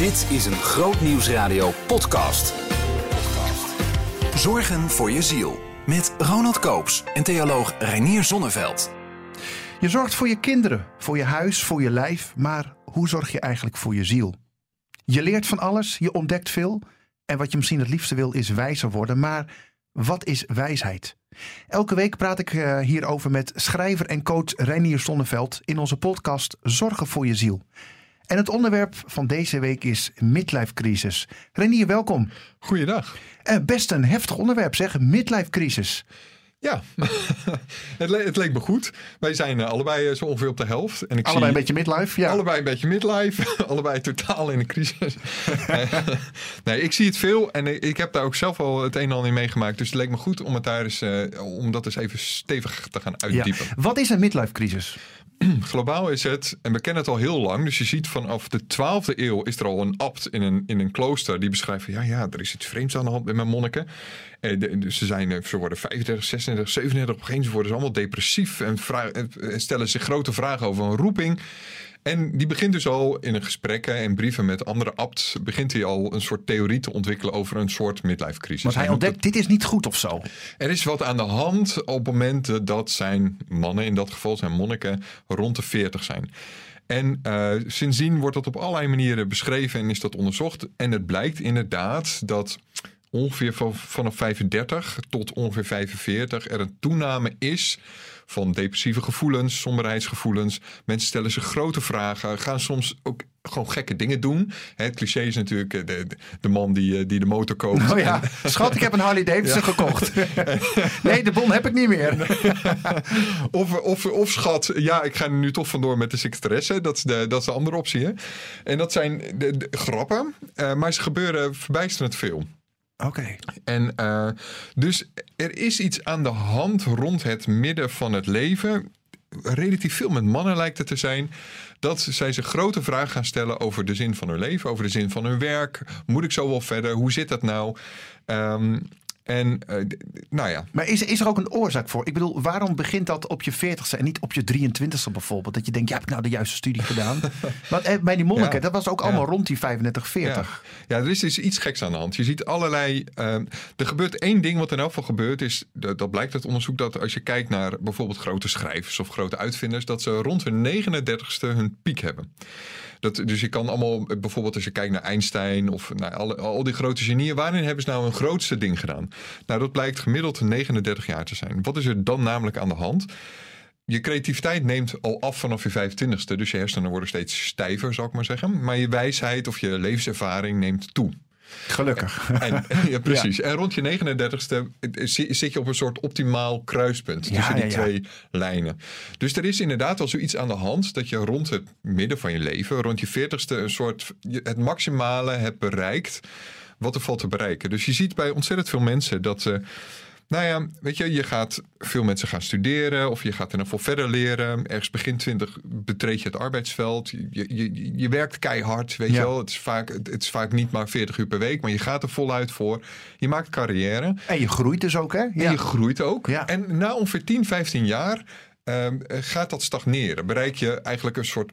Dit is een Groot Nieuwsradio podcast. Zorgen voor je ziel. Met Ronald Koops en theoloog Reinier Zonneveld. Je zorgt voor je kinderen, voor je huis, voor je lijf, maar hoe zorg je eigenlijk voor je ziel? Je leert van alles, je ontdekt veel en wat je misschien het liefste wil is wijzer worden, maar wat is wijsheid? Elke week praat ik uh, hierover met schrijver en coach Reinier Zonneveld in onze podcast Zorgen voor je ziel. En het onderwerp van deze week is midlife crisis. Renier, welkom. Goeiedag. Uh, best een heftig onderwerp zeg, midlife crisis. Ja, het, le het, leek me goed. Wij zijn uh, allebei uh, zo ongeveer op de helft. En ik allebei zie een beetje midlife, ja. Allebei een beetje midlife. allebei totaal in een crisis. nee, ik zie het veel en ik heb daar ook zelf al het een en ander in meegemaakt. Dus het leek me goed om, het daar eens, uh, om dat eens even stevig te gaan uitdiepen. Ja. Wat is een midlife crisis? globaal is het, en we kennen het al heel lang, dus je ziet vanaf de 12e eeuw is er al een abt in een, in een klooster die beschrijft ja, ja, er is iets vreemds aan de hand met mijn monniken. En ze, zijn, ze worden 35, 36, 37, op een gegeven moment worden ze allemaal depressief en, en stellen zich grote vragen over een roeping. En die begint dus al in een gesprekken en brieven met andere abts, begint hij al een soort theorie te ontwikkelen over een soort midlife crisis. Want hij ontdekt, dit is niet goed of zo. Er is wat aan de hand op momenten dat zijn mannen, in dat geval zijn monniken, rond de 40 zijn. En uh, sindsdien wordt dat op allerlei manieren beschreven en is dat onderzocht. En het blijkt inderdaad dat ongeveer van, vanaf 35 tot ongeveer 45 er een toename is van depressieve gevoelens, somberheidsgevoelens. Mensen stellen zich grote vragen, gaan soms ook gewoon gekke dingen doen. Het cliché is natuurlijk eh, de, de, man die, eh, die de motor koopt. Oh ja, schat, ik heb een Harley Davidson gekocht. nee, de bon heb ik niet meer. of, of, of schat, ja, ik ga er nu toch vandoor met de secretaresse. Dat is de, dat is de andere optie. Hè? En dat zijn de, de grappen, uh, maar ze gebeuren verbijsterend veel. Oké. En uh, dus er is iets aan de hand rond het midden van het leven. Relatief veel met mannen lijkt het te zijn. Dat zij zich grote vragen gaan stellen over de zin van hun leven, over de zin van hun werk. Moet ik zo wel verder? Hoe zit dat nou? Um, en uh, nou ja. Maar is, is er ook een oorzaak voor? Ik bedoel, waarom begint dat op je 40ste en niet op je 23ste bijvoorbeeld? Dat je denkt, ja, heb ik nou de juiste studie gedaan? Want eh, bij die monniken, ja. dat was ook allemaal ja. rond die 35, 40. Ja. ja, er is dus iets geks aan de hand. Je ziet allerlei. Uh, er gebeurt één ding wat in elk geval gebeurt, is dat, dat blijkt uit onderzoek dat als je kijkt naar bijvoorbeeld grote schrijvers of grote uitvinders, dat ze rond hun 39ste hun piek hebben. Dat, dus je kan allemaal, bijvoorbeeld als je kijkt naar Einstein of naar alle, al die grote genieën, waarin hebben ze nou een grootste ding gedaan? Nou, dat blijkt gemiddeld 39 jaar te zijn. Wat is er dan namelijk aan de hand? Je creativiteit neemt al af vanaf je 25ste, dus je hersenen worden steeds stijver, zou ik maar zeggen. Maar je wijsheid of je levenservaring neemt toe. Gelukkig. En, ja, precies. Ja. En rond je 39ste zit je op een soort optimaal kruispunt ja, tussen die twee lijnen. Dus er is inderdaad wel zoiets aan de hand dat je rond het midden van je leven, rond je 40ste, een soort het maximale hebt bereikt wat er valt te bereiken. Dus je ziet bij ontzettend veel mensen dat ze. Nou ja, weet je, je gaat veel mensen gaan studeren of je gaat er nog veel verder leren. Ergens begin 20 betreed je het arbeidsveld. Je, je, je werkt keihard, weet ja. je wel. Het is, vaak, het is vaak niet maar 40 uur per week, maar je gaat er voluit voor. Je maakt carrière. En je groeit dus ook, hè? Ja. En je groeit ook. Ja. En na ongeveer 10, 15 jaar um, gaat dat stagneren. Bereik je eigenlijk een soort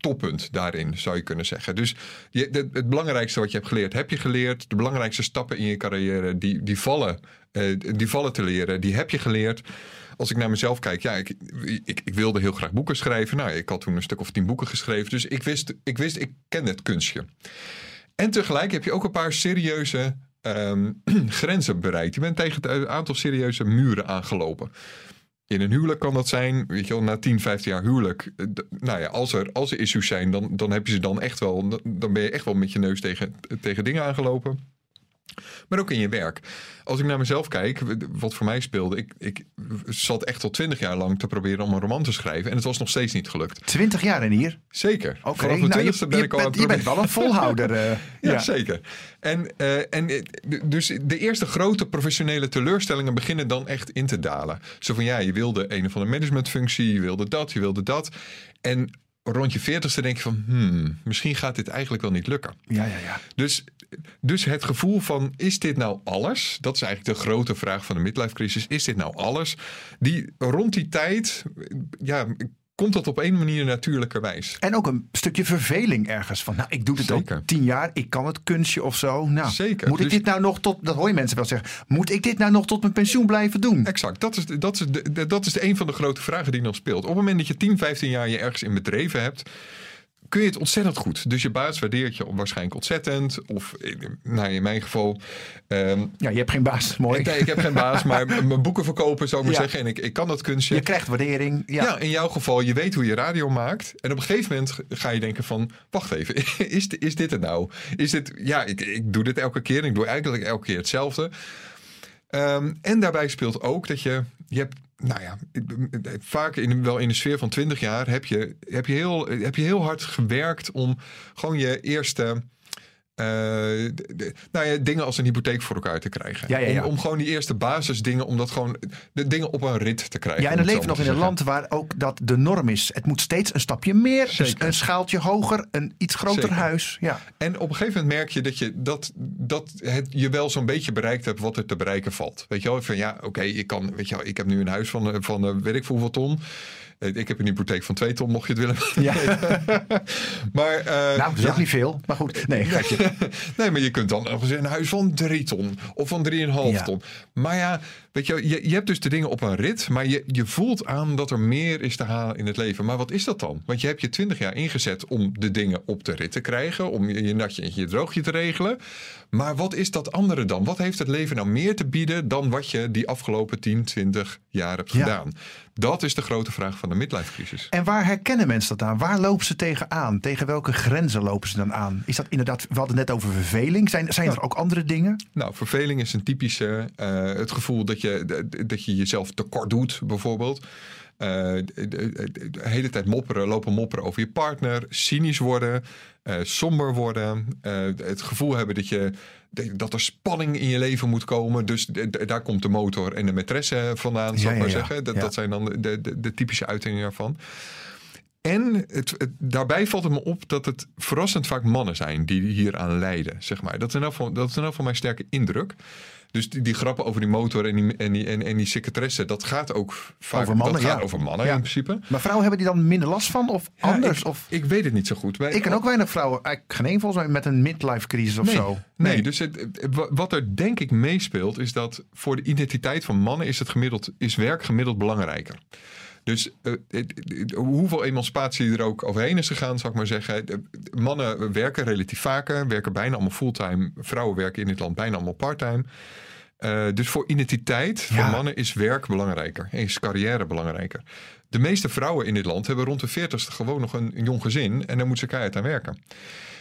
toppunt daarin, zou je kunnen zeggen. Dus je, het belangrijkste wat je hebt geleerd, heb je geleerd. De belangrijkste stappen in je carrière, die, die, vallen, uh, die vallen te leren, die heb je geleerd. Als ik naar mezelf kijk, ja, ik, ik, ik, wilde heel graag boeken schrijven. Nou, ik had toen een stuk of tien boeken geschreven. Dus ik wist, ik, wist, ik ken het kunstje. En tegelijk heb je ook een paar serieuze um, grenzen bereikt. Je bent tegen het aantal serieuze muren aangelopen. In een huwelijk kan dat zijn, weet je wel, na 10, 15 jaar huwelijk. Eh, nou ja, als er, als er issues zijn, dan, dan heb je ze dan echt wel. Dan ben je echt wel met je neus tegen, tegen dingen aangelopen. Maar ook in je werk. Als ik naar mezelf kijk, wat voor mij speelde. Ik, ik zat echt al twintig jaar lang te proberen om een roman te schrijven. En het was nog steeds niet gelukt. Twintig jaar en hier? Zeker. Oké, okay. nou, ben je, ik al bent, je bent wel een volhouder. Uh, ja, ja, zeker. En, uh, en dus de eerste grote professionele teleurstellingen beginnen dan echt in te dalen. Zo van ja, je wilde een of andere managementfunctie, je wilde dat, je wilde dat. En rond je veertigste denk je van, hmm, misschien gaat dit eigenlijk wel niet lukken. Ja, ja, ja. Dus, dus het gevoel van, is dit nou alles? Dat is eigenlijk de grote vraag van de midlife crisis. Is dit nou alles? Die rond die tijd, ja, komt dat op een manier natuurlijkerwijs. En ook een stukje verveling ergens. Van, nou, ik doe het Zeker. al tien jaar. Ik kan het kunstje of zo. Nou, Zeker. Moet ik Dus- dit nou nog tot... Dat hoor je mensen wel zeggen. Moet ik dit nou nog tot mijn pensioen blijven doen? Exact. Dat is, dat, is de- dat is de een van de grote vragen die nog speelt. Op het moment dat je 10, 15 jaar je ergens in bedreven hebt, kun je het ontzettend goed. Dus je baas waardeert je waarschijnlijk ontzettend. Of in- nou, in mijn geval. ehm, Ja, je hebt geen baas. Mooi. ik, ik heb geen baas, maar mijn boeken verkopen, zou ik maar Ja. zeggen. En ik, ik kan dat kunstje. Je krijgt waardering. Ja. Ja. in jouw geval, je weet hoe je radio maakt. En op een gegeven moment ga je denken van... wacht even, is, is dit het nou? Is dit, ja, ik, ik doe dit elke keer. En ik doe eigenlijk elke keer hetzelfde. Ehm, en daarbij speelt ook dat je... je hebt, nou ja, vaak in, wel in de sfeer van 20 jaar... heb je, heb je, heel, heb je heel hard gewerkt om gewoon je eerste... eh, de- de- nou ja, dingen als een hypotheek voor elkaar te krijgen. Ja, ja, ja. Om, om gewoon die eerste basisdingen, om dat gewoon de dingen op een rit te krijgen. Ja, en dan het leven we nog in een land waar ook dat de norm is. Het moet steeds een stapje meer, Zeker. een, schaaltje hoger, een iets groter Zeker. huis. Ja. En op een gegeven moment merk je dat je, dat, dat het, je wel zo'n beetje bereikt hebt wat er te bereiken valt. Weet je wel, van ja, oké, ik kan, weet je wel, ik heb nu een huis van, van eh, weet ik veel hoeveel ton. Eh, Ik heb een hypotheek van 2 ton, mocht je het willen. ja. Maar, eh, Nou, dat is ja. ook niet veel. Maar goed, nee, nee, maar je kunt dan nog eens een huis van 3 ton of van 3,5 Ja. ton. Maar ja, weet je, je, je hebt dus de dingen op een rit, maar je, je voelt aan dat er meer is te halen in het leven. Maar wat is dat dan? Want je hebt je 20 jaar ingezet om de dingen op de rit te krijgen, om je, je natje en je droogje te regelen. Maar wat is dat andere dan? Wat heeft het leven nou meer te bieden dan wat je die afgelopen 10, 20 jaar hebt Ja. gedaan? Dat is de grote vraag van de midlife crisis. En waar herkennen mensen dat aan? Waar lopen ze tegenaan? Tegen welke grenzen lopen ze dan aan? Is dat inderdaad, we hadden het net over verveling. Zijn, zijn er ook andere dingen? Nou, verveling is een typische. eh, het gevoel dat je, dat je jezelf tekort doet, bijvoorbeeld. Eh, de, de- hele tijd mopperen, lopen mopperen over je partner. Cynisch worden, eh, somber worden. eh, het gevoel hebben dat, je, dat er spanning in je leven moet komen. Dus daar komt de motor en de maîtresse vandaan, Ja, ik maar zeggen. Dat, zijn dan de, de typische uitingen daarvan. En het, het- daarbij valt het me op dat het verrassend vaak mannen zijn die hier aan lijden. Zeg maar. dat, is in elk geval, dat is in elk geval mijn sterke indruk. Dus die, die grappen over die motor en die, en die, en, en die secretaresse, dat gaat ook vaak Over mannen, dat gaat ja. over mannen Ja. in principe. Maar vrouwen hebben die dan minder last van? Of Ja, anders? ik, of, ik weet het niet zo goed. Wij- ik ken ook weinig vrouwen. Geen één volgens mij met een midlife crisis of nee, zo. Nee, dus het, het- wa- wat er denk ik meespeelt is dat voor de identiteit van mannen is, het gemiddeld, is werk gemiddeld belangrijker. Dus eh, hoeveel emancipatie er ook overheen is gegaan, zou ik maar zeggen. Mannen werken relatief vaker, werken bijna allemaal fulltime. Vrouwen werken in dit land bijna allemaal parttime. Eh, dus voor identiteit van Ja. mannen is werk belangrijker. Is carrière belangrijker. De meeste vrouwen in dit land hebben rond de 40ste gewoon nog een, een jong gezin. En daar moeten ze keihard aan werken.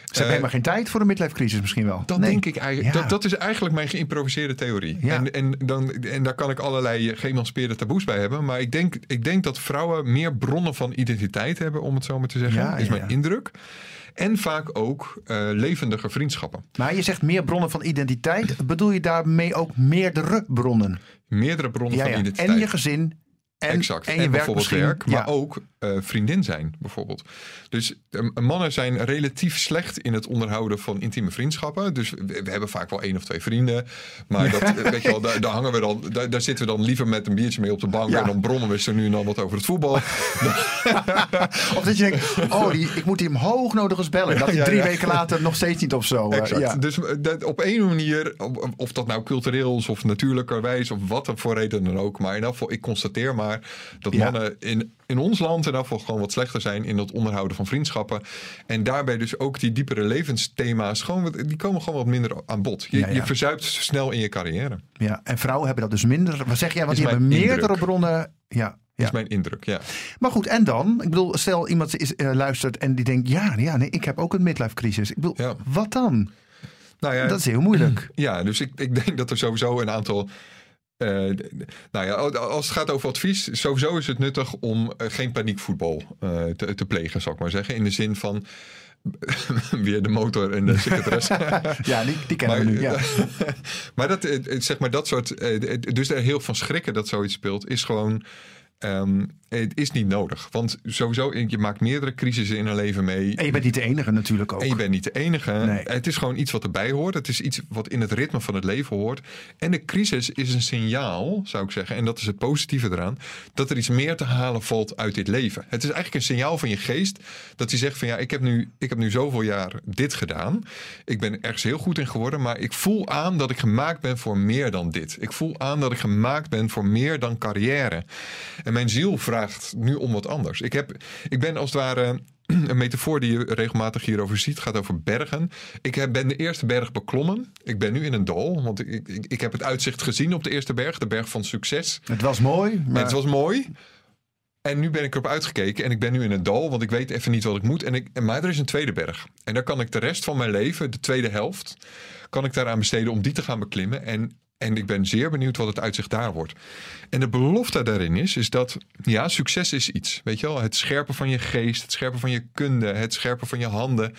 Ze hebben helemaal geen tijd voor een midlife crisis misschien wel. Dat Nee. denk ik eigenlijk. Ja. Dat, dat is eigenlijk mijn geïmproviseerde theorie. Ja. En, en, dan, en daar kan ik allerlei geëmancipeerde taboes bij hebben. Maar ik denk, ik denk dat vrouwen meer bronnen van identiteit hebben, om het zo maar te zeggen. Ja, is mijn indruk. En vaak ook eh, levendige vriendschappen. Maar je zegt meer bronnen van identiteit. Bedoel je daarmee ook meerdere bronnen? Meerdere bronnen van ja. identiteit. En je gezin. En, exact. en je bijvoorbeeld werk, maar ja. ook eh, vriendin zijn, bijvoorbeeld. Dus eh, mannen zijn relatief slecht in het onderhouden van intieme vriendschappen. Dus we, we hebben vaak wel één of twee vrienden. Maar dat, weet je wel, daar, daar hangen we dan, daar, daar zitten we dan liever met een biertje mee op de bank. Ja. En dan bronnen we zo nu en dan wat over het voetbal. Of dat je denkt, oh, die, ik moet hem hoog nodig eens bellen. Dat hij drie weken later nog steeds niet of zo. eh, Exact. Dus eh, dat, op een manier, of, of dat nou cultureel is of natuurlijkerwijs of wat er voor reden dan ook. Maar in elk geval, ik constateer maar dat Ja. mannen in, in ons land in elk geval gewoon wat slechter zijn in het onderhouden van vriendschappen. En daarbij dus ook die diepere levensthema's, gewoon, die komen gewoon wat minder aan bod. Je, Ja, ja. je verzuipt snel in je carrière. Ja, en vrouwen hebben dat dus minder. Wat zeg jij? Want Is die hebben meerdere indruk. bronnen. Ja, Dat ja. is mijn indruk, ja. Maar goed, en dan? Ik bedoel, stel iemand is, eh, luistert en die denkt... Ja, ja nee, ik heb ook een midlife crisis. Ik bedoel, Ja. wat dan? Nou ja, Dat is heel moeilijk. Ja, dus ik, ik denk dat er sowieso een aantal. Eh, nou ja, als het gaat over advies, sowieso is het nuttig om eh, geen paniekvoetbal eh, te, te plegen, zal ik maar zeggen. In de zin van weer de motor en de secretaresse. Ja, die, die kennen we nu. Ja. maar dat, zeg maar dat soort. Dus er heel van schrikken dat zoiets speelt, is gewoon. ehm, het is niet nodig. Want sowieso, je maakt meerdere crisissen in een leven mee. En je bent niet de enige natuurlijk ook. En je bent niet de enige. Nee. Het is gewoon iets wat erbij hoort. Het is iets wat in het ritme van het leven hoort. En de crisis is een signaal, zou ik zeggen. En dat is het positieve eraan. Dat er iets meer te halen valt uit dit leven. Het is eigenlijk een signaal van je geest. Dat hij zegt van ja, ik heb nu, ik heb nu zoveel jaar dit gedaan. Ik ben ergens heel goed in geworden. Maar ik voel aan dat ik gemaakt ben voor meer dan dit. Ik voel aan dat ik gemaakt ben voor meer dan carrière. En mijn ziel vraagt nu om wat anders. Ik, heb, ik ben als het ware een metafoor die je regelmatig hierover ziet, gaat over bergen. Ik heb, ben de eerste berg beklommen. Ik ben nu in een dal, want ik, ik, ik heb het uitzicht gezien op de eerste berg, de berg van succes. Het was mooi. Maar... Het was mooi. En nu ben ik erop uitgekeken en ik ben nu in een dal, want ik weet even niet wat ik moet. En ik, maar er is een tweede berg. En daar kan ik de rest van mijn leven, de tweede helft, kan ik daaraan besteden om die te gaan beklimmen. En en ik ben zeer benieuwd wat het uitzicht daar wordt. En de belofte daarin is, is dat ja, succes is iets. Weet je wel, het scherpen van je geest, het scherpen van je kunde, het scherpen van je handen.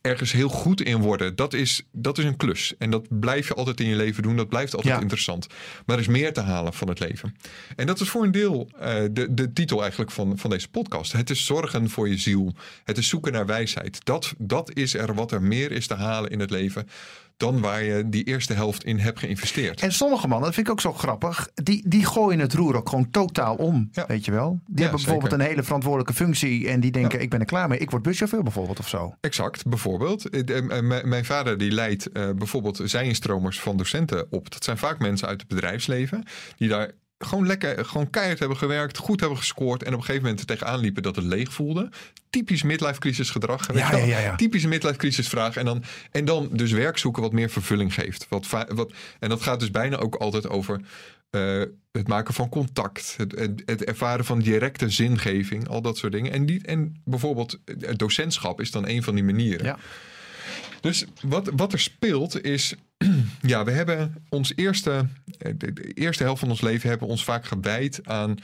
Ergens heel goed in worden, dat is, dat is een klus. En dat blijf je altijd in je leven doen, dat blijft altijd Ja. interessant. Maar er is meer te halen van het leven. En dat is voor een deel eh, de, de titel eigenlijk van, van deze podcast. Het is zorgen voor je ziel. Het is zoeken naar wijsheid. Dat, dat is er wat er meer is te halen in het leven dan waar je die eerste helft in hebt geïnvesteerd. En sommige mannen, dat vind ik ook zo grappig, die, die gooien het roer ook gewoon totaal om. Ja. Weet je wel? Die Ja, hebben bijvoorbeeld zeker. een hele verantwoordelijke functie en die denken: Ja. ik ben er klaar mee. Ik word buschauffeur bijvoorbeeld of zo. Exact, bijvoorbeeld. Eh, eh, Mijn vader die leidt eh, bijvoorbeeld zijinstromers van docenten op. Dat zijn vaak mensen uit het bedrijfsleven die daar gewoon lekker, gewoon keihard hebben gewerkt, goed hebben gescoord en op een gegeven moment er tegenaan liepen dat het leeg voelde. Typisch midlife crisis gedrag. Ja, ja, ja, ja. Typische midlife crisis vraag. En dan, en dan dus werk zoeken wat meer vervulling geeft. Wat, wat, en dat gaat dus bijna ook altijd over eh, het maken van contact. Het, het, het ervaren van directe zingeving. Al dat soort dingen. En, die, en bijvoorbeeld het docentschap is dan een van die manieren. Ja. Dus wat, wat er speelt is, ja, we hebben ons eerste, eh, de, eerste helft van ons leven hebben ons vaak gewijd aan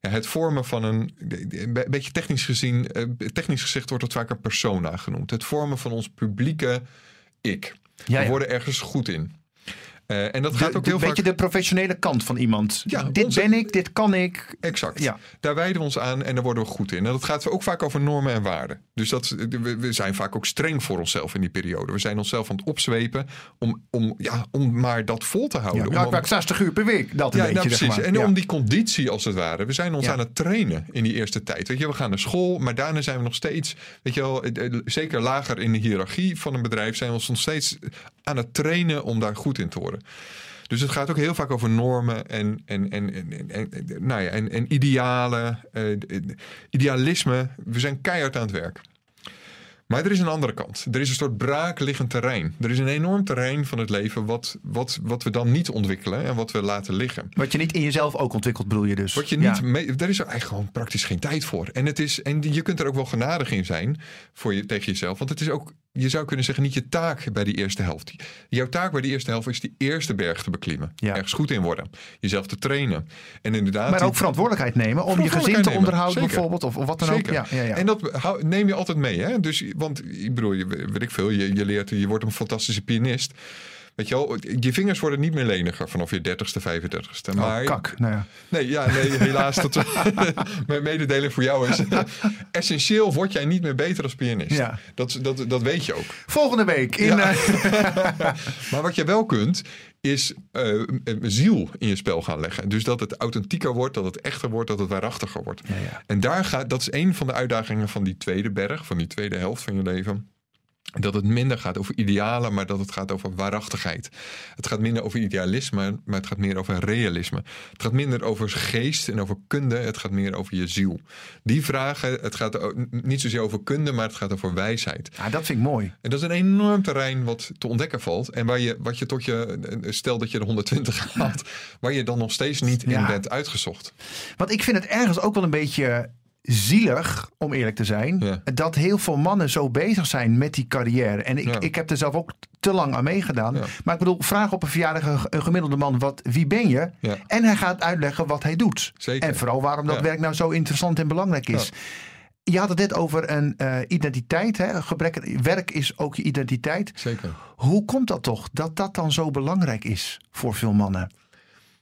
ja, het vormen van een, een be- beetje technisch gezien, eh, technisch gezegd wordt het vaak een persona genoemd. Het vormen van ons publieke ik. Ja, We worden ergens goed in. Eh, en dat De- gaat ook de- heel weet vaak... je, de professionele kant van iemand. Ja, dit onze- ben ik, dit kan ik. Exact. Ja. Daar wijden we ons aan en daar worden we goed in. En dat gaat ook vaak over normen en waarden. Dus dat, we, we zijn vaak ook streng voor onszelf in die periode. We zijn onszelf aan het opzwepen om, om, ja, om maar dat vol te houden. Ja, Om- ik om- werk 60 uur per week. Dat een ja, beetje, nou, zeg precies. maar. En Ja. om die conditie als het ware. We zijn ons Ja. aan het trainen in die eerste tijd. Weet je, we gaan naar school, maar daarna zijn we nog steeds, weet je wel, eh, eh, zeker lager in de hiërarchie van een bedrijf, zijn we ons nog steeds aan het trainen om daar goed in te worden. Dus het gaat ook heel vaak over normen en, en, en, en, nou ja, en, en idealen, eh, idealisme. We zijn keihard aan het werk. Maar er is een andere kant. Er is een soort braakliggend terrein. Er is een enorm terrein van het leven wat, wat, wat we dan niet ontwikkelen en wat we laten liggen. Wat je niet in jezelf ook ontwikkelt, bedoel je dus. Wat je Ja. niet mee, er is er eigenlijk gewoon praktisch geen tijd voor. En, het is, en je kunt er ook wel genadig in zijn voor je, tegen jezelf. Want het is ook, je zou kunnen zeggen, niet je taak bij die eerste helft. Jouw taak bij die eerste helft is die eerste berg te beklimmen. Ja. Ergens goed in worden. Jezelf te trainen. En inderdaad. Maar ook verantwoordelijkheid nemen om je gezin te onderhouden zeker. bijvoorbeeld. Of, of wat dan Zeker. ook. Ja, ja, ja. En dat neem je altijd mee. Hè? Dus, want ik bedoel, je, weet ik veel, je, je leert, je wordt een fantastische pianist. Weet je wel, je vingers worden niet meer leniger vanaf je 30ste, 35ste. Oh, Maar kak. Nou ja. Nee, ja, nee helaas. Dat, mijn mededeling voor jou is... essentieel word jij niet meer beter als pianist. Ja. Dat, dat, dat weet je ook. Volgende week in. Ja. eh, Maar wat je wel kunt, is een ziel in je spel gaan leggen. Dus dat het authentieker wordt, dat het echter wordt, dat het waarachtiger wordt. Ja, ja. En daar gaat, dat is een van de uitdagingen van die tweede berg, van die tweede helft van je leven. Dat het minder gaat over idealen, maar dat het gaat over waarachtigheid. Het gaat minder over idealisme, maar het gaat meer over realisme. Het gaat minder over geest en over kunde, het gaat meer over je ziel. Die vragen, het gaat niet zozeer over kunde, maar het gaat over wijsheid. Ja, dat vind ik mooi. En dat is een enorm terrein wat te ontdekken valt. En waar je, wat je tot je, stel dat je de 120 haalt, waar je dan nog steeds niet in bent uitgezocht. Want ik vind het ergens ook wel een beetje zielig, om eerlijk te zijn, Ja. dat heel veel mannen zo bezig zijn met die carrière. En ik, Ja. ik heb er zelf ook te lang aan meegedaan. Ja. Maar ik bedoel, vraag op een verjaardag een- gemiddelde man, wat, wie ben je? En hij gaat uitleggen wat hij doet. Zeker. En vooral waarom dat werk nou zo interessant en belangrijk is. Je had het net over een eh, identiteit. Hè? Gebrek, werk is ook je identiteit. Zeker. Hoe komt dat toch dat dat dan zo belangrijk is voor veel mannen?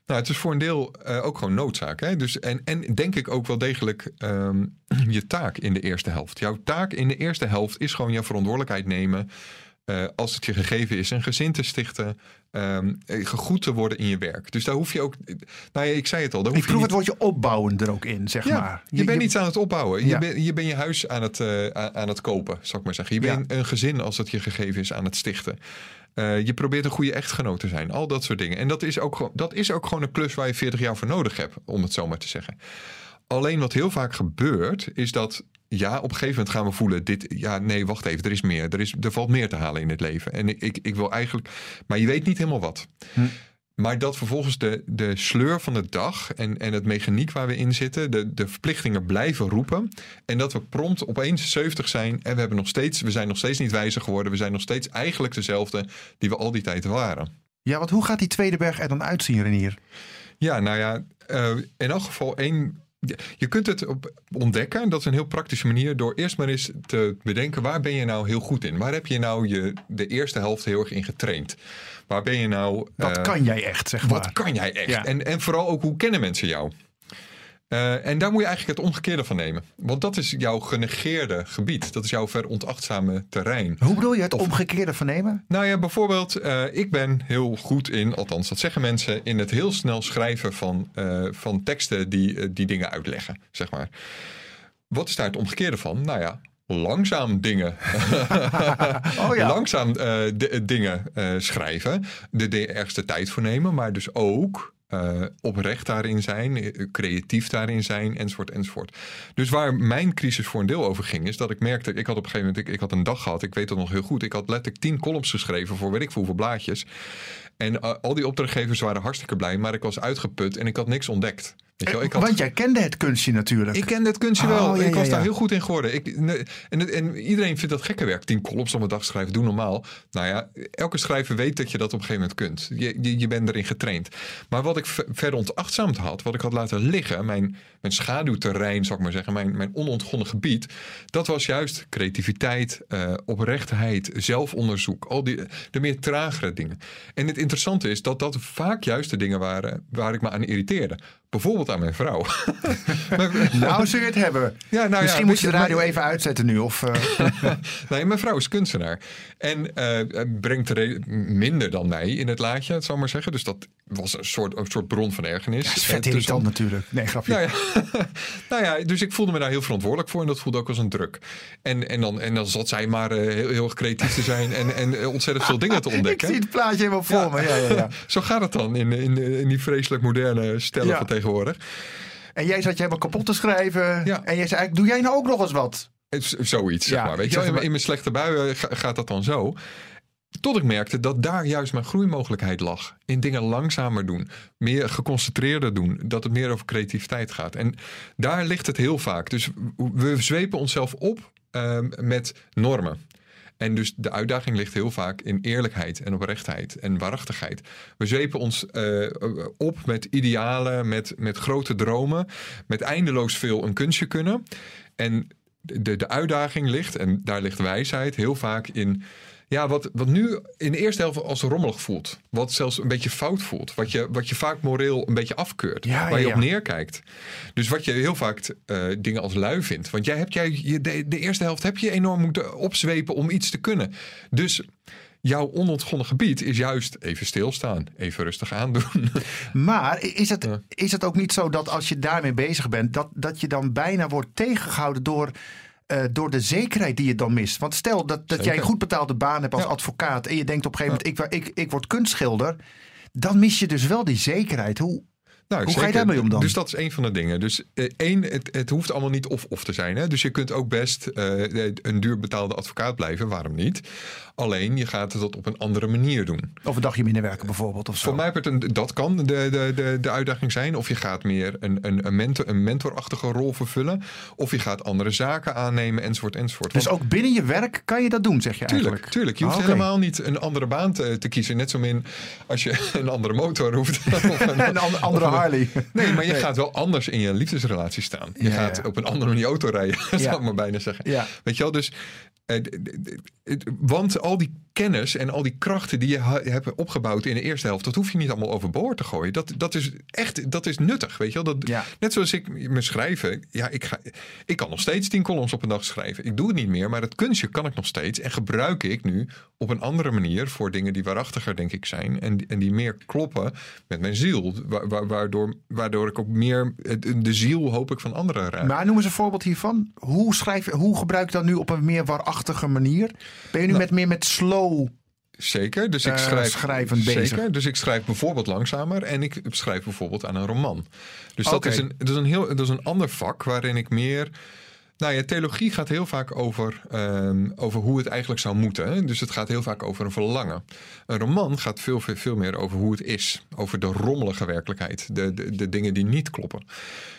Nou, het is voor een deel eh, ook gewoon noodzaak. Hè? Dus, en, en denk ik ook wel degelijk ehm, je taak in de eerste helft. Jouw taak in de eerste helft is gewoon je verantwoordelijkheid nemen. eh, als het je gegeven is, een gezin te stichten, ehm, eh, gegoed te worden in je werk. Dus daar hoef je ook. Nou ja, ik zei het al. Daar Ik hoef je proef niet, het woordje opbouwen er ook in, zeg ja, maar. je, bent iets aan het opbouwen. Ja. Je, bent, je je huis aan het, aan het kopen, zou ik maar zeggen. Je bent een gezin, als het je gegeven is, aan het stichten. Eh, je probeert een goede echtgenoot te zijn. Al dat soort dingen. En dat is, ook, dat is ook gewoon een klus waar je 40 jaar voor nodig hebt, om het zo maar te zeggen. Alleen wat heel vaak gebeurt, is dat ja, op een gegeven moment gaan we voelen: dit, ja, nee, wacht even, er is meer. Er, is, er valt meer te halen in het leven. En ik, ik, ik wil eigenlijk, maar je weet niet helemaal wat. Hm. Maar dat vervolgens de, de sleur van de dag en, en het mechaniek waar we in zitten, de, de verplichtingen blijven roepen. En dat we prompt opeens 70 zijn en we, hebben nog steeds, we zijn nog steeds niet wijzer geworden. We zijn nog steeds eigenlijk dezelfde die we al die tijd waren. Ja, want hoe gaat die tweede berg er dan uitzien, Renier? Ja, nou ja, eh, in elk geval één. Je kunt het ontdekken, dat is een heel praktische manier, door eerst maar eens te bedenken waar ben je nou heel goed in? Waar heb je nou je, de eerste helft heel erg in getraind? Waar ben je nou. Wat eh, kan jij echt, zeg maar? wat kan jij echt? Ja. En, en vooral ook hoe kennen mensen jou? Eh, en daar moet je eigenlijk het omgekeerde van nemen. Want dat is jouw genegeerde gebied. Dat is jouw veronachtzame terrein. Hoe bedoel je het omgekeerde van nemen? Nou ja, bijvoorbeeld, eh, ik ben heel goed in, althans dat zeggen mensen, in het heel snel schrijven van, van teksten die, die dingen uitleggen, zeg maar. Wat is daar het omgekeerde van? Nou ja, langzaam dingen, Oh ja. langzaam eh, d- dingen eh, schrijven, de, de ergste tijd voor nemen, maar dus ook eh, oprecht daarin zijn, eh, creatief daarin zijn, enzovoort, enzovoort. Dus waar mijn crisis voor een deel over ging, is dat ik merkte, ik had op een gegeven moment, ik, ik had een dag gehad, ik weet dat nog heel goed, ik had letterlijk tien columns geschreven voor weet ik veel hoeveel blaadjes. En eh, al die opdrachtgevers waren hartstikke blij, maar ik was uitgeput en ik had niks ontdekt. Wel, had Want jij kende het kunstje natuurlijk. ik kende het kunstje Oh, wel. ja, ik was ja, daar ja. heel goed in geworden. Ik, en, en iedereen vindt dat gekke werk. Tien columns op een dag schrijven, doe normaal. Nou ja, elke schrijver weet dat je dat op een gegeven moment kunt. Je, je, je bent erin getraind. Maar wat ik ver- verder ontachtzaamd had, wat ik had laten liggen, mijn, mijn schaduwterrein, zou ik maar zeggen, mijn, mijn onontgonnen gebied, dat was juist creativiteit, eh, oprechtheid, zelfonderzoek, al die de meer tragere dingen. En het interessante is dat dat vaak juist de dingen waren waar ik me aan irriteerde. Bijvoorbeeld aan mijn vrouw. Nou, je het hebben. Ja, nou Misschien ja, moet je de radio maar- even uitzetten nu. Of, eh, Nee, mijn vrouw is kunstenaar. En eh, brengt er re- minder dan mij in het laadje, het zou maar zeggen. Dus dat was een soort, een soort bron van ergernis. dat is Eh, vet tussen- irritant natuurlijk. Nee, grapje. Nou ja, nou ja, dus ik voelde me daar heel verantwoordelijk voor en dat voelde ook als een druk. En, en, dan, en dan zat zij maar eh, heel, heel erg creatief te zijn en, en eh, ontzettend veel dingen te Ik ontdekken. zie het plaatje helemaal voor Ja. me. Ja, ja, ja. Zo gaat het dan in, in, in die vreselijk moderne stellen Ja. van tegenwoordig. En jij zat je helemaal kapot te schrijven. Ja. En jij zei eigenlijk, doe jij nou ook nog eens wat? Is Zoiets, zeg Ja, maar. Weet ik je, in, in mijn slechte buien ga- gaat dat dan zo. Tot ik merkte dat daar juist mijn groeimogelijkheid lag. In dingen langzamer doen. Meer geconcentreerder doen. Dat het meer over creativiteit gaat. En daar ligt het heel vaak. Dus we zwepen onszelf op ehm, met normen. En dus de uitdaging ligt heel vaak in eerlijkheid en oprechtheid en waarachtigheid. We zwepen ons eh, op met idealen, met, met grote dromen, met eindeloos veel een kunstje kunnen. En de, de uitdaging ligt, en daar ligt wijsheid, heel vaak in. Ja, wat, wat nu in de eerste helft als rommelig voelt. Wat zelfs een beetje fout voelt. Wat je, wat je vaak moreel een beetje afkeurt. Ja, waar je op neerkijkt. Dus wat je heel vaak eh, dingen als lui vindt. Want jij hebt jij, je, de, de eerste helft heb je enorm moeten opzwepen om iets te kunnen. Dus jouw onontgonnen gebied is juist even stilstaan. Even rustig aandoen. Maar is het, is het ook niet zo dat als je daarmee bezig bent, dat, dat je dan bijna wordt tegengehouden door, eh, door de zekerheid die je dan mist? Want stel dat, dat jij een goed betaalde baan hebt als Ja. advocaat en je denkt op een gegeven moment, ik, ik, ik word kunstschilder. Dan mis je dus wel die zekerheid. Hoe, Nou, Hoe ga je daarmee om dan? Dus dat is een van de dingen. Dus eh, één, het, het hoeft allemaal niet of-of te zijn. Hè? Dus je kunt ook best eh, een duur betaalde advocaat blijven. Waarom niet? Alleen, je gaat het op een andere manier doen. of een dagje minder werken bijvoorbeeld. Of zo. Voor mij wordt een, dat kan de, de, de, de uitdaging zijn. Of je gaat meer een, een, een, mentor, een mentorachtige rol vervullen. Of je gaat andere zaken aannemen, enzovoort, enzovoort. Dus Want- ook binnen je werk kan je dat doen, zeg je Tuurlijk, eigenlijk? tuurlijk. Je hoeft Ah, oké. helemaal niet een andere baan te, te kiezen. Net zo min als je een andere motor hoeft. Of een, Een an- andere Harley. Nee, maar je Nee. gaat wel anders in je liefdesrelatie staan. Je Ja, gaat ja. op een andere manier auto rijden, zou ik maar bijna zeggen. Weet je wel, dus Want al die kennis en al die krachten die je hebt opgebouwd in de eerste helft, dat hoef je niet allemaal overboord te gooien. Dat, dat is echt dat is nuttig, weet je wel. Dat, Ja. Net zoals ik me schrijven. Ja, ik, ga, ik kan nog steeds tien columns op een dag schrijven. Ik doe het niet meer, maar het kunstje kan ik nog steeds. En gebruik ik nu op een andere manier voor dingen die waarachtiger, denk ik, zijn. En, die- en die meer kloppen met mijn ziel. Wa- wa- waardoor, waardoor ik ook meer het- de ziel, hoop ik, van anderen raak. Maar noem eens een voorbeeld hiervan. Hoe, schrijf, hoe gebruik je dat nu op een meer waarachtige manier? Ben je nu met, meer met slow... Zeker, dus ik Eh, schrijf schrijvend bezig. Dus ik schrijf bijvoorbeeld langzamer en ik schrijf bijvoorbeeld aan een roman. Dus dat, is een, dat, is een heel, dat is een ander vak waarin ik meer. Nou ja, theologie gaat heel vaak over, ehm, over hoe het eigenlijk zou moeten. Hè? Dus het gaat heel vaak over een verlangen. Een roman gaat veel, veel, veel meer over hoe het is. Over de rommelige werkelijkheid. De, de, de dingen die niet kloppen.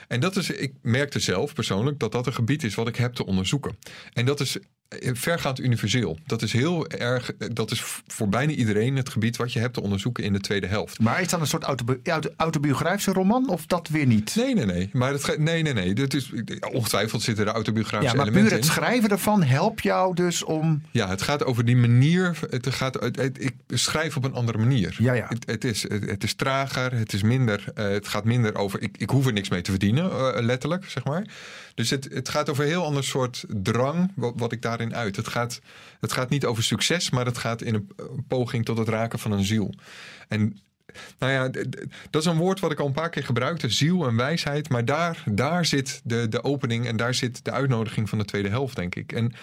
En dat is, ik merkte zelf persoonlijk dat dat een gebied is wat ik heb te onderzoeken. En dat is vergaand universeel. Dat is heel erg, dat is voor bijna iedereen het gebied wat je hebt te onderzoeken in de tweede helft. Maar is dat een soort autobi- auto- autobiografische roman of dat weer niet? Nee, nee, nee. Maar het, nee, nee, nee. Dat is, ongetwijfeld zitten er Ja, autobiografische maar puur elementen het in. schrijven ervan helpt jou dus om... Ja, het gaat over die manier. Het gaat, het- het- ik schrijf op een andere manier. Ja, ja. Het, het, is, het, is trager, het, is minder, eh, het gaat minder over. Ik, ik hoef er niks mee te verdienen, eh, letterlijk, zeg maar. Dus het, het gaat over een heel ander soort drang, wat, wat ik daarin uit. Het gaat, het gaat niet over succes, maar het gaat in een, poging tot het raken van een ziel. En nou ja, dat is een woord wat ik al een paar keer gebruikte, ziel en wijsheid. Maar daar, daar zit de, de opening en daar zit de uitnodiging van de tweede helft, denk ik. En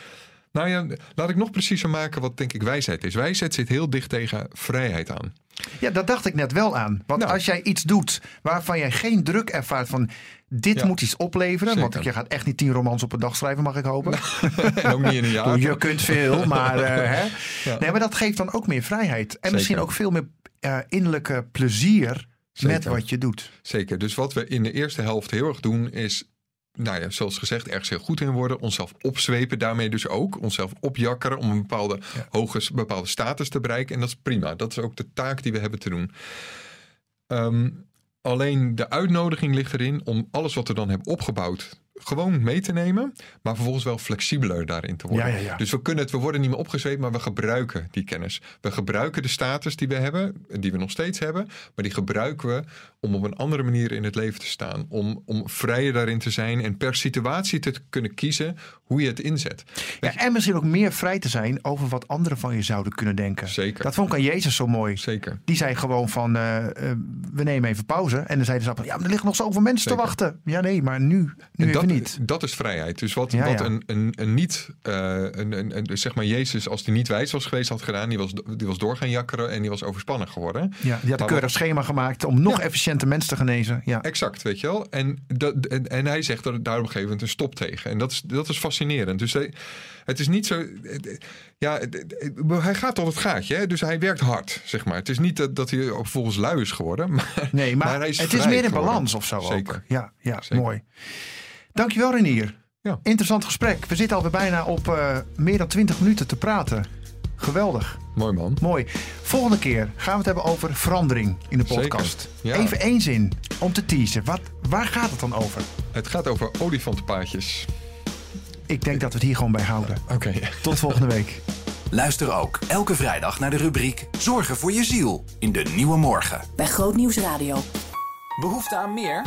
nou ja, laat ik nog preciezer maken wat denk ik wijsheid is. Wijsheid zit heel dicht tegen vrijheid aan. Ja, dat dacht ik net wel aan. Want Nou. als jij iets doet waarvan jij geen druk ervaart van... dit Ja. moet iets opleveren. Want je gaat echt niet tien romans op een dag schrijven, mag ik hopen. en ook niet in een jaar. Je kunt veel, maar, eh, hè? Ja. Nee, maar dat geeft dan ook meer vrijheid. En Zeker. misschien ook veel meer eh, innerlijke plezier met wat je doet. Zeker. Dus wat we in de eerste helft heel erg doen is. Nou ja, zoals gezegd, ergens heel goed in worden. Onszelf opzwepen, daarmee dus ook. Onszelf opjakkeren om een bepaalde hoge bepaalde status te bereiken. En dat is prima. Dat is ook de taak die we hebben te doen. Ehm, alleen de uitnodiging ligt erin om alles wat we dan hebben opgebouwd gewoon mee te nemen, maar vervolgens wel flexibeler daarin te worden. Ja, ja, ja. Dus we kunnen het, we worden niet meer opgezweept, maar we gebruiken die kennis. We gebruiken de status die we hebben, die we nog steeds hebben, maar die gebruiken we om op een andere manier in het leven te staan. Om, om vrijer daarin te zijn en per situatie te kunnen kiezen hoe je het inzet. Ja, en misschien ook meer vrij te zijn over wat anderen van je zouden kunnen denken. Zeker. Dat vond ik aan Jezus zo mooi. Zeker. Die zei gewoon van, eh, eh, we nemen even pauze. En dan zeiden ze ja, maar er liggen nog zoveel mensen Zeker. te wachten. Ja, nee, maar nu, nu En even dat, niet. dat is vrijheid. Dus wat, Ja, wat ja. Een, een, een niet, eh, een, een, een- zeg maar Jezus, als hij niet wijs was geweest, had gedaan, die was, die was door gaan jakkeren en die was overspannen geworden. Ja, die had een keurig schema gemaakt om nog efficiënter mensen te genezen. Ja. Exact, weet je wel. En, dat, en, en hij zegt er daar op een gegeven moment een stop tegen. En dat is, dat is fascinerend. Dus hij- het is niet zo. Ja, hij gaat tot het gaatje. Hè? Dus hij werkt hard, zeg maar. Het is niet dat, dat hij volgens lui is geworden. Maar, Nee, maar, hij is het is meer in geworden. balans of zo Zeker. ook. Ja, ja Zeker. mooi. Dankjewel Renier. Ja. Interessant gesprek. We zitten alweer bijna op eh, meer dan 20 minuten te praten. Geweldig. Mooi man. Mooi. Volgende keer gaan we het hebben over verandering in de Zeker. podcast. Ja. Even één zin om te teasen. Wat, waar gaat het dan over? Het gaat over olifantenpaadjes. Ik denk dat we het hier gewoon bij houden. Oké. Tot volgende week. Luister ook elke vrijdag naar de rubriek Zorgen voor je ziel in de Nieuwe Morgen. Bij Grootnieuws Radio. Behoefte aan meer?